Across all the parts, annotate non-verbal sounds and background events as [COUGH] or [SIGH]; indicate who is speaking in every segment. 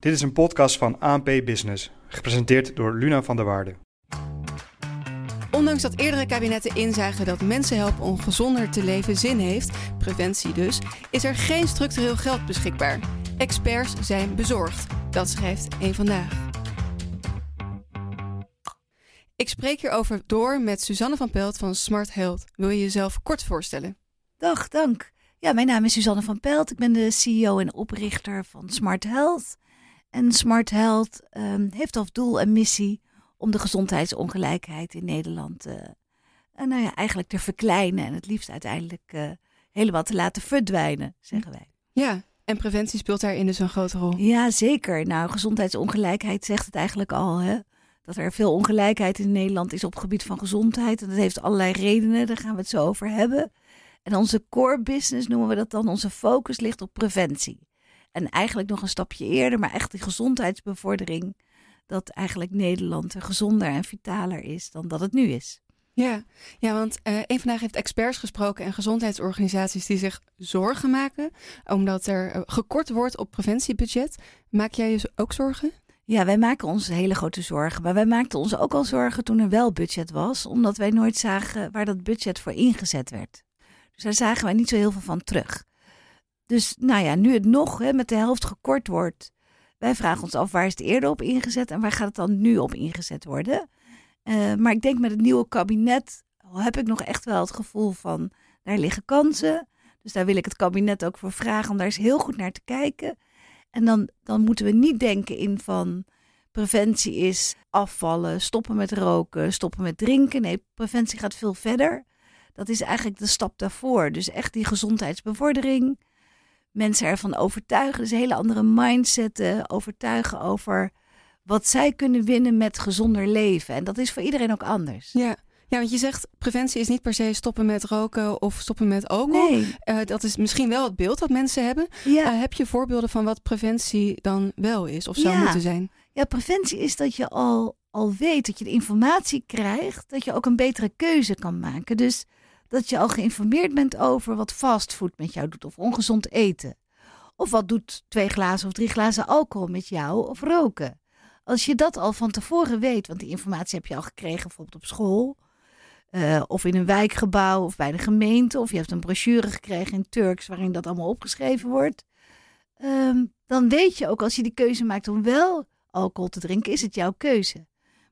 Speaker 1: Dit is een podcast van ANP Business, gepresenteerd door Luna van der Waarde.
Speaker 2: Ondanks dat eerdere kabinetten inzagen dat mensen helpen om gezonder te leven zin heeft, preventie dus, is er geen structureel geld beschikbaar. Experts zijn bezorgd. Dat schrijft één vandaag. Ik spreek hierover door met Suzanne van Pelt van Smart Health. Wil je jezelf kort voorstellen?
Speaker 3: Dag, dank. Ja, mijn naam is Suzanne van Pelt. Ik ben de CEO en oprichter van Smart Health. En Smart Health ehm, heeft als doel en missie om de gezondheidsongelijkheid in Nederland uh, nou ja, eigenlijk te verkleinen en het liefst uiteindelijk uh, helemaal te laten verdwijnen, zeggen wij.
Speaker 2: Ja, en preventie speelt daarin dus een grote rol.
Speaker 3: Ja, zeker. Nou, gezondheidsongelijkheid zegt het eigenlijk al, hè. Dat er veel ongelijkheid in Nederland is op het gebied van gezondheid. En dat heeft allerlei redenen, daar gaan we het zo over hebben. En onze core business noemen we dat dan, onze focus ligt op preventie. En eigenlijk nog een stapje eerder, maar echt die gezondheidsbevordering. Dat eigenlijk Nederland gezonder en vitaler is dan dat het nu is.
Speaker 2: Ja, ja want uh, een vandaag heeft experts gesproken en gezondheidsorganisaties die zich zorgen maken omdat er eh, gekort wordt op preventiebudget. Maak jij je ook zorgen?
Speaker 3: Ja, wij maken ons hele grote zorgen. Maar wij maakten ons ook al zorgen toen er wel budget was, omdat wij nooit zagen waar dat budget voor ingezet werd. Dus daar zagen wij niet zo heel veel van terug. Dus nou ja, nu het nog hè, met de helft gekort wordt, wij vragen ons af waar is het eerder op ingezet en waar gaat het dan nu op ingezet worden. Uh, maar ik denk met het nieuwe kabinet heb ik nog echt wel het gevoel van daar liggen kansen. Dus daar wil ik het kabinet ook voor vragen om daar eens heel goed naar te kijken. En dan, dan moeten we niet denken in van preventie is afvallen, stoppen met roken, stoppen met drinken. Nee, preventie gaat veel verder. Dat is eigenlijk de stap daarvoor. Dus echt die gezondheidsbevordering. Mensen ervan overtuigen. Dus een hele andere mindset. Overtuigen over wat zij kunnen winnen met gezonder leven. En dat is voor iedereen ook anders.
Speaker 2: Ja. Ja, want je zegt preventie is niet per se stoppen met roken of stoppen met alcohol.
Speaker 3: Nee.
Speaker 2: Uh, dat is misschien wel het beeld dat mensen hebben.
Speaker 3: Ja.
Speaker 2: Uh, heb je voorbeelden van wat preventie dan wel is of zou
Speaker 3: ja.
Speaker 2: moeten zijn?
Speaker 3: Ja, preventie is dat je al, al weet dat je de informatie krijgt, dat je ook een betere keuze kan maken. Dus dat je al geïnformeerd bent over wat fastfood met jou doet of ongezond eten. Of wat doet twee glazen of drie glazen alcohol met jou of roken. Als je dat al van tevoren weet, want die informatie heb je al gekregen bijvoorbeeld op school uh, of in een wijkgebouw of bij de gemeente. Of je hebt een brochure gekregen in Turks waarin dat allemaal opgeschreven wordt. Um, dan weet je ook als je die keuze maakt om wel alcohol te drinken, is het jouw keuze.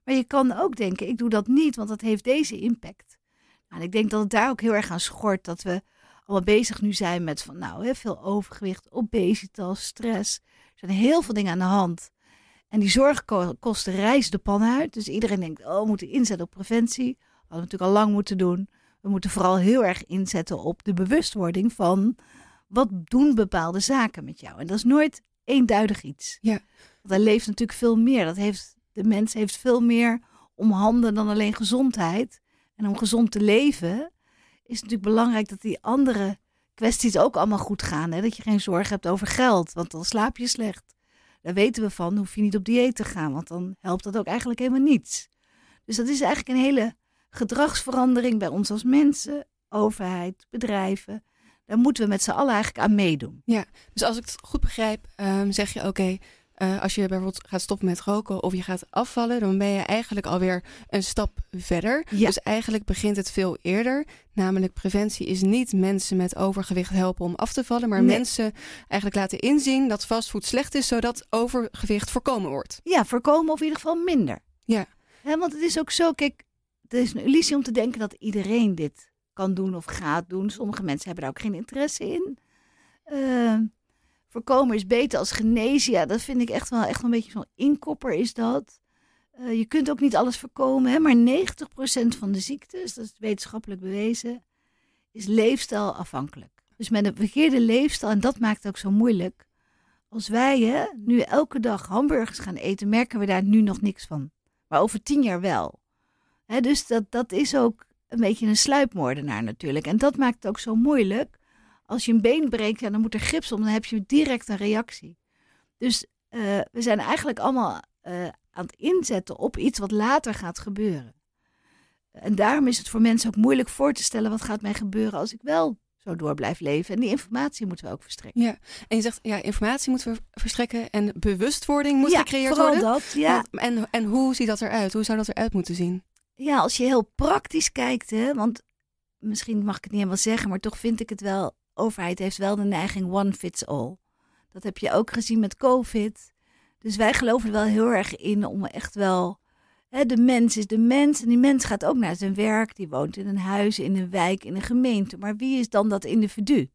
Speaker 3: Maar je kan ook denken, ik doe dat niet, want dat heeft deze impact. Nou, en ik denk dat het daar ook heel erg aan schort dat we allemaal bezig nu zijn met van nou, heel veel overgewicht, obesitas, stress. Er zijn heel veel dingen aan de hand. En die zorgkosten reizen de pan uit. Dus iedereen denkt, oh, we moeten inzetten op preventie hadden we natuurlijk al lang moeten doen. We moeten vooral heel erg inzetten op de bewustwording van wat doen bepaalde zaken met jou. En dat is nooit eenduidig iets.
Speaker 2: Ja.
Speaker 3: Want er leeft natuurlijk veel meer. Dat heeft, de mens heeft veel meer om handen dan alleen gezondheid. En om gezond te leven is natuurlijk belangrijk dat die andere kwesties ook allemaal goed gaan. Hè? Dat je geen zorg hebt over geld, want dan slaap je slecht. Daar weten we van, hoef je niet op dieet te gaan, want dan helpt dat ook eigenlijk helemaal niets. Dus dat is eigenlijk een hele gedragsverandering bij ons als mensen, overheid, bedrijven. Daar moeten we met z'n allen eigenlijk aan meedoen.
Speaker 2: Ja, dus als ik het goed begrijp, um, zeg je oké, okay, uh, als je bijvoorbeeld gaat stoppen met roken of je gaat afvallen, dan ben je eigenlijk alweer een stap verder.
Speaker 3: Ja.
Speaker 2: Dus eigenlijk begint het veel eerder. Namelijk preventie is niet mensen met overgewicht helpen om af te vallen, maar
Speaker 3: Nee.
Speaker 2: mensen eigenlijk laten inzien dat fastfood slecht is, zodat overgewicht voorkomen wordt.
Speaker 3: Ja, voorkomen of in ieder geval minder.
Speaker 2: Ja.
Speaker 3: Want het is ook zo, kijk, het is een illusie om te denken dat iedereen dit kan doen of gaat doen. Sommige mensen hebben daar ook geen interesse in. Uh, voorkomen is beter als genezen. Ja, dat vind ik echt wel, echt een beetje zo'n inkopper is dat. Uh, je kunt ook niet alles voorkomen, hè, maar 90% van de ziektes, dat is wetenschappelijk bewezen, is leefstijlafhankelijk. Dus met een verkeerde leefstijl, en dat maakt het ook zo moeilijk. Als wij hè, nu elke dag hamburgers gaan eten, merken we daar nu nog niks van. Maar over tien jaar wel. Hè, dus dat, dat is ook een beetje een sluipmoordenaar natuurlijk. En dat maakt het ook zo moeilijk. Als je een been breekt, ja, dan moet er gips om, dan heb je direct een reactie. Dus uh, we zijn eigenlijk allemaal uh, aan het inzetten op iets wat later gaat gebeuren. En daarom is het voor mensen ook moeilijk voor te stellen wat gaat mij gebeuren als ik wel zo door blijft leven. En die informatie moeten we ook verstrekken.
Speaker 2: Ja, en je zegt, ja, informatie moeten we verstrekken en bewustwording moet
Speaker 3: ja,
Speaker 2: gecreëerd
Speaker 3: vooral
Speaker 2: worden.
Speaker 3: dat, ja.
Speaker 2: En, en hoe ziet dat eruit? Hoe zou dat eruit moeten zien?
Speaker 3: Ja, als je heel praktisch kijkt, hè, want misschien mag ik het niet helemaal zeggen, maar toch vind ik het wel. Overheid heeft wel de neiging one fits all. Dat heb je ook gezien met COVID. Dus wij geloven er wel heel erg in om echt wel. Hè, de mens is de mens en die mens gaat ook naar zijn werk. Die woont in een huis, in een wijk, in een gemeente. Maar wie is dan dat individu?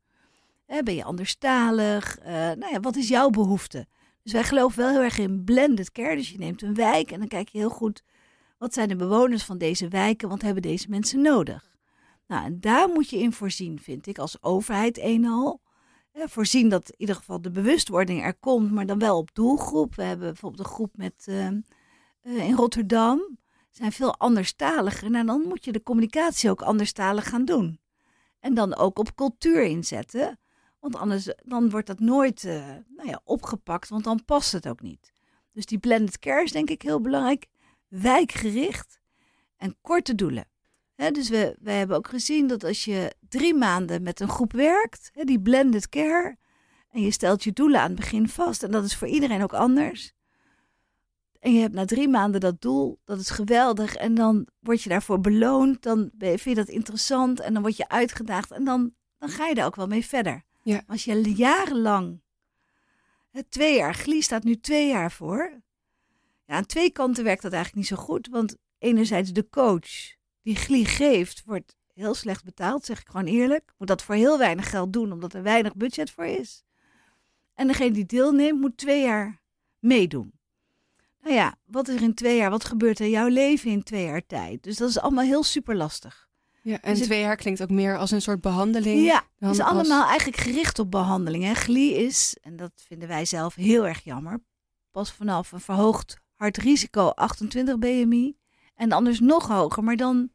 Speaker 3: Hè, ben je anderstalig? Uh, nou ja, wat is jouw behoefte? Dus wij geloven wel heel erg in blended care. Dus je neemt een wijk en dan kijk je heel goed wat zijn de bewoners van deze wijken, wat hebben deze mensen nodig? Nou, en daar moet je in voorzien, vind ik, als overheid eenal. Eh, voorzien dat in ieder geval de bewustwording er komt, maar dan wel op doelgroep. We hebben bijvoorbeeld een groep met, uh, uh, in Rotterdam, zijn veel anderstaliger. Nou, dan moet je de communicatie ook anderstalig gaan doen. En dan ook op cultuur inzetten. Want anders dan wordt dat nooit nou ja, opgepakt, want dan past het ook niet. Dus die blended care is denk ik heel belangrijk wijkgericht en korte doelen. Dus we, we hebben ook gezien dat als je drie maanden met een groep werkt, die blended care, en je stelt je doelen aan het begin vast, en dat is voor iedereen ook anders. En je hebt na drie maanden dat doel, dat is geweldig, en dan word je daarvoor beloond, dan vind je dat interessant, en dan word je uitgedaagd, en dan, dan ga je er ook wel mee verder.
Speaker 2: Ja.
Speaker 3: Als je jarenlang, twee jaar, Glie staat nu twee jaar voor, ja, aan twee kanten werkt dat eigenlijk niet zo goed. Want enerzijds de coach die glie geeft, wordt heel slecht betaald, zeg ik gewoon eerlijk. Moet dat voor heel weinig geld doen, omdat er weinig budget voor is. En degene die deelneemt, moet twee jaar meedoen. Nou ja, wat is er in twee jaar? Wat gebeurt er in jouw leven in twee jaar tijd? Dus dat is allemaal heel super lastig.
Speaker 2: Ja, en dus twee jaar klinkt ook meer als een soort behandeling.
Speaker 3: Ja, het is allemaal eigenlijk gericht op behandeling. Hè? Glie is, en dat vinden wij zelf heel erg jammer, pas vanaf een verhoogd hartrisico 28 BMI en anders nog hoger, maar dan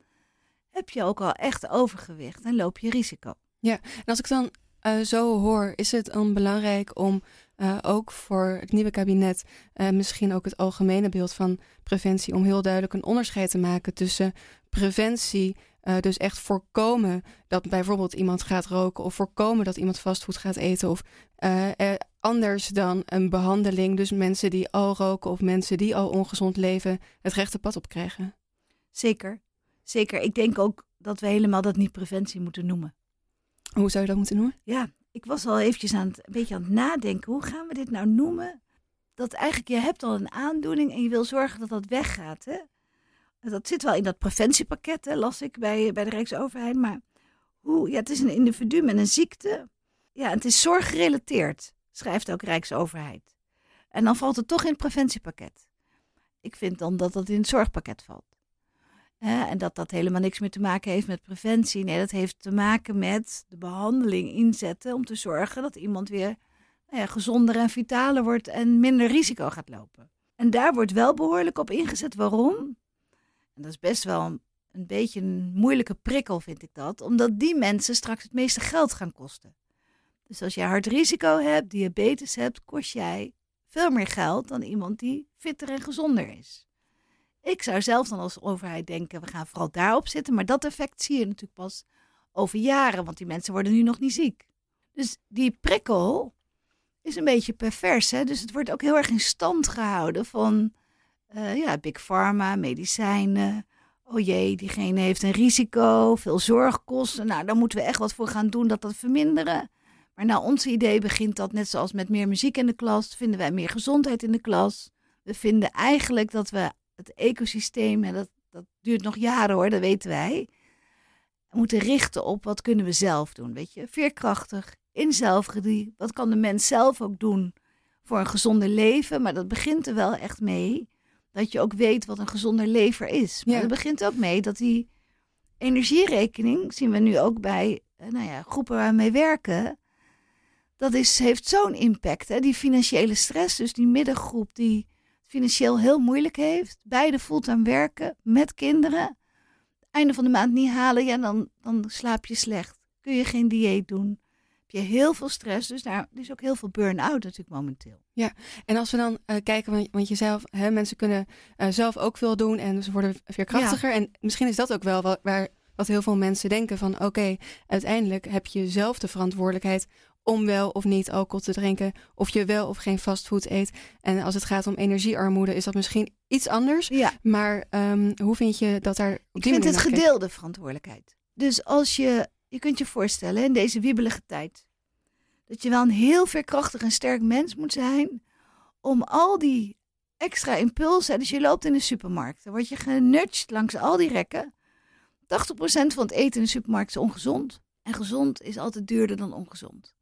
Speaker 3: heb je ook al echt overgewicht en loop je risico.
Speaker 2: Ja, en als ik dan uh, zo hoor, is het dan belangrijk om uh, ook voor het nieuwe kabinet, uh, misschien ook het algemene beeld van preventie, om heel duidelijk een onderscheid te maken tussen preventie, dus echt voorkomen dat bijvoorbeeld iemand gaat roken of voorkomen dat iemand fastfood gaat eten of anders dan een behandeling. Dus mensen die al roken of mensen die al ongezond leven, het rechte pad op krijgen.
Speaker 3: Zeker, zeker. Ik denk ook dat we helemaal dat niet preventie moeten noemen.
Speaker 2: Hoe zou je dat moeten noemen?
Speaker 3: Ja, ik was al eventjes aan het, een beetje aan het nadenken. Hoe gaan we dit nou noemen? Dat eigenlijk, je hebt al een aandoening en je wil zorgen dat dat weggaat. Hè? Dat zit wel in dat preventiepakket, hè, las ik bij, bij de Rijksoverheid. Maar hoe, ja, het is een individu met een ziekte. Ja, het is zorggerelateerd schrijft ook Rijksoverheid. En dan valt het toch in het preventiepakket. Ik vind dan dat dat in het zorgpakket valt. en dat dat helemaal niks meer te maken heeft met preventie. Nee, dat heeft te maken met de behandeling inzetten om te zorgen dat iemand weer nou gezonder en vitaler wordt en minder risico gaat lopen. En daar wordt wel behoorlijk op ingezet. Waarom? En dat is best wel een beetje een moeilijke prikkel, vind ik dat. Omdat die mensen straks het meeste geld gaan kosten. Dus als je hartrisico hebt, diabetes hebt, kost jij veel meer geld dan iemand die fitter en gezonder is. Ik zou zelf dan als overheid denken, we gaan vooral daarop zitten. Maar dat effect zie je natuurlijk pas over jaren, want die mensen worden nu nog niet ziek. Dus die prikkel is een beetje pervers. Hè? Dus het wordt ook heel erg in stand gehouden van uh, ja, big pharma, medicijnen. Oh jee, diegene heeft een risico, veel zorgkosten. Nou, daar moeten we echt wat voor gaan doen dat dat verminderen. Maar naar ons idee begint dat net zoals met meer muziek in de klas, vinden wij meer gezondheid in de klas. We vinden eigenlijk dat we het ecosysteem, en dat, dat duurt nog jaren hoor, dat weten wij, moeten richten op wat kunnen we zelf doen. Weet je, veerkrachtig, in zelfredie. Wat kan de mens zelf ook doen voor een gezonder leven? Maar dat begint er wel echt mee dat je ook weet wat een gezonder lever is. Maar ja. dat begint ook mee dat die energierekening, zien we nu ook bij eh, nou ja, groepen waar we mee werken, dat is, heeft zo'n impact. Hè? Die financiële stress, dus die middengroep die het financieel heel moeilijk heeft, beide fulltime werken met kinderen, einde van de maand niet halen, ja, dan, dan slaap je slecht. Kun je geen dieet doen. Heb je heel veel stress, dus daar is ook heel veel burn-out natuurlijk momenteel.
Speaker 2: Ja, en als we dan uh, kijken, want, want je zelf, hè, mensen kunnen uh, zelf ook veel doen en ze worden veerkrachtiger. Ja. En misschien is dat ook wel waar wat heel veel mensen denken van oké, uiteindelijk heb je zelf de verantwoordelijkheid om wel of niet alcohol te drinken, of je wel of geen fastfood eet. En als het gaat om energiearmoede, is dat misschien iets anders.
Speaker 3: Ja.
Speaker 2: Maar um, hoe vind je dat daar.
Speaker 3: Ik vind het gedeelde verantwoordelijkheid. Dus als je, je kunt je voorstellen in deze wiebelige tijd, dat je wel een heel veerkrachtig en sterk mens moet zijn om al die extra impulsen. Dus je loopt in de supermarkt, dan word je genudged langs al die rekken. 80% van het eten in de supermarkt is ongezond. En gezond is altijd duurder dan ongezond.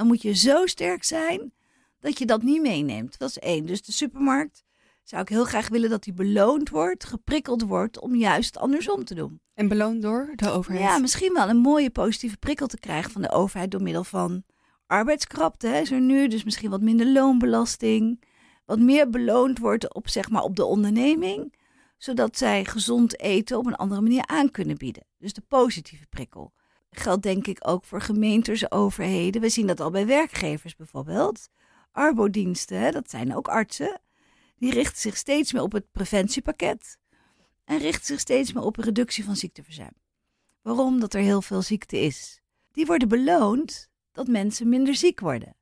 Speaker 3: Dan moet je zo sterk zijn dat je dat niet meeneemt. Dat is één. Dus de supermarkt zou ik heel graag willen dat die beloond wordt, geprikkeld wordt om juist andersom te doen.
Speaker 2: En beloond door de overheid?
Speaker 3: Ja, misschien wel een mooie positieve prikkel te krijgen van de overheid door middel van arbeidskrapte. Hè, is er nu, dus misschien wat minder loonbelasting. Wat meer beloond wordt op, zeg maar, op de onderneming, zodat zij gezond eten op een andere manier aan kunnen bieden. Dus de positieve prikkel geldt denk ik ook voor gemeentes, overheden. We zien dat al bij werkgevers bijvoorbeeld. Arbodiensten, dat zijn ook artsen. Die richten zich steeds meer op het preventiepakket. En richten zich steeds meer op een reductie van ziekteverzuim. Waarom? Dat er heel veel ziekte is. Die worden beloond dat mensen minder ziek worden.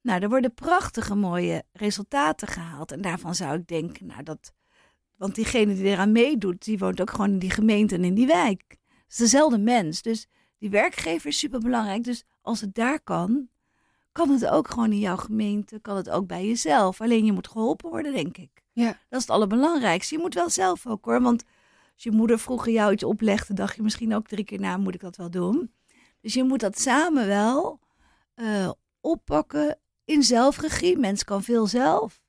Speaker 3: Nou, er worden prachtige mooie resultaten gehaald. En daarvan zou ik denken, nou dat. Want diegene die eraan meedoet, die woont ook gewoon in die gemeente en in die wijk. Het is dezelfde mens. Dus die werkgever is super belangrijk. Dus als het daar kan, kan het ook gewoon in jouw gemeente, kan het ook bij jezelf. Alleen je moet geholpen worden, denk ik.
Speaker 2: Ja.
Speaker 3: Dat is het allerbelangrijkste. Je moet wel zelf ook hoor. Want als je moeder vroeger jou iets oplegde, dacht je misschien ook drie keer na, moet ik dat wel doen? Dus je moet dat samen wel uh, oppakken in zelfregie. Mens kan veel zelf.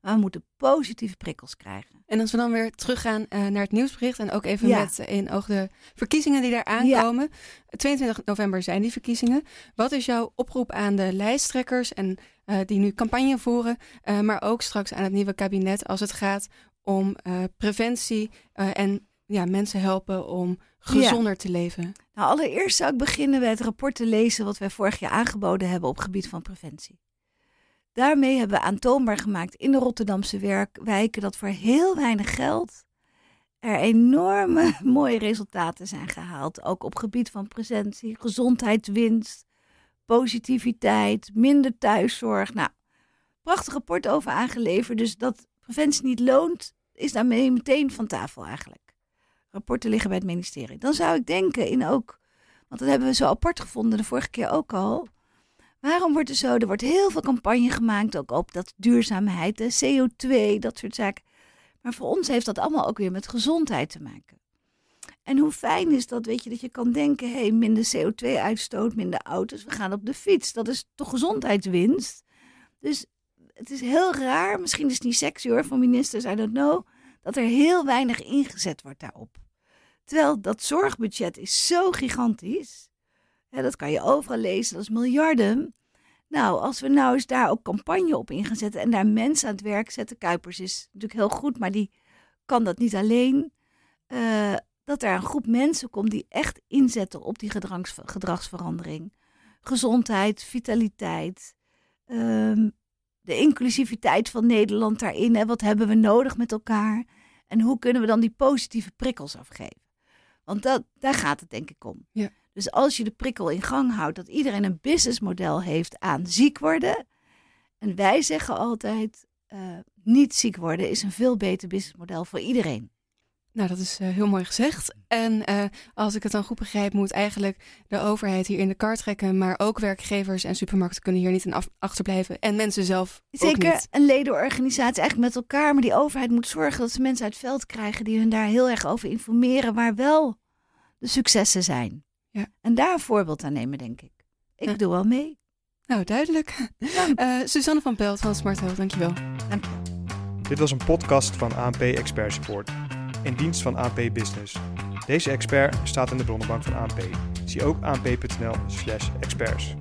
Speaker 3: Maar we moeten positieve prikkels krijgen.
Speaker 2: En als we dan weer teruggaan uh, naar het nieuwsbericht en ook even met in oog de verkiezingen die daar aankomen. 22 november zijn die verkiezingen. Wat is jouw oproep aan de lijsttrekkers en uh, die nu campagne voeren, uh, maar ook straks aan het nieuwe kabinet als het gaat om preventie en ja, mensen helpen om gezonder te leven?
Speaker 3: Nou, allereerst zou ik beginnen bij het rapport te lezen wat wij vorig jaar aangeboden hebben op het gebied van preventie. Daarmee hebben we aantoonbaar gemaakt in de Rotterdamse werkwijken dat voor heel weinig geld er enorme [LAUGHS] mooie resultaten zijn gehaald. Ook op gebied van presentie, gezondheidswinst, positiviteit, minder thuiszorg. Nou, prachtig rapport over aangeleverd. Dus dat preventie niet loont, is daarmee meteen van tafel eigenlijk. Rapporten liggen bij het ministerie. Dan zou ik denken in ook, want dat hebben we zo apart gevonden de vorige keer ook al Waarom wordt er zo? Er wordt heel veel campagne gemaakt, ook op dat duurzaamheid, de CO2, dat soort zaken. Maar voor ons heeft dat allemaal ook weer met gezondheid te maken. En hoe fijn is dat, weet je, dat je kan denken, hé, hey, minder CO2-uitstoot, minder auto's, we gaan op de fiets. Dat is toch gezondheidswinst? Dus het is heel raar, misschien is het niet sexy hoor, van ministers, I don't know, dat er heel weinig ingezet wordt daarop. Terwijl dat zorgbudget is zo gigantisch dat kan je overal lezen, dat is miljarden. Nou, als we nou eens daar ook campagne op in gaan zetten en daar mensen aan het werk zetten. Kuipers is natuurlijk heel goed, maar die kan dat niet alleen. Uh, dat er een groep mensen komt die echt inzetten op die gedrags, gedragsverandering. Gezondheid, vitaliteit, um, de inclusiviteit van Nederland daarin. Hè. Wat hebben we nodig met elkaar? En hoe kunnen we dan die positieve prikkels afgeven? Want dat, daar gaat het denk ik om.
Speaker 2: Ja.
Speaker 3: Dus als je de prikkel in gang houdt, dat iedereen een businessmodel heeft aan ziek worden. En wij zeggen altijd, uh, niet ziek worden is een veel beter businessmodel voor iedereen.
Speaker 2: Nou, dat is uh, heel mooi gezegd. En uh, als ik het dan goed begrijp, moet eigenlijk de overheid hier in de kar trekken. Maar ook werkgevers en supermarkten kunnen hier niet in achterblijven. En mensen zelf.
Speaker 3: Zeker een ledenorganisatie, eigenlijk met elkaar. Maar die overheid moet zorgen dat ze mensen uit het veld krijgen die hun daar heel erg over informeren. Waar wel de successen zijn.
Speaker 2: Ja.
Speaker 3: En daar een voorbeeld aan nemen, denk ik. Ik doe wel mee.
Speaker 2: Nou, duidelijk. Uh, Suzanne van Pelt van Smart Health, dankjewel.
Speaker 3: Dank
Speaker 1: Dit was een podcast van ANP Expert Support. In dienst van ANP Business. Deze expert staat in de bronnenbank van ANP. Zie ook anp.nl slash experts.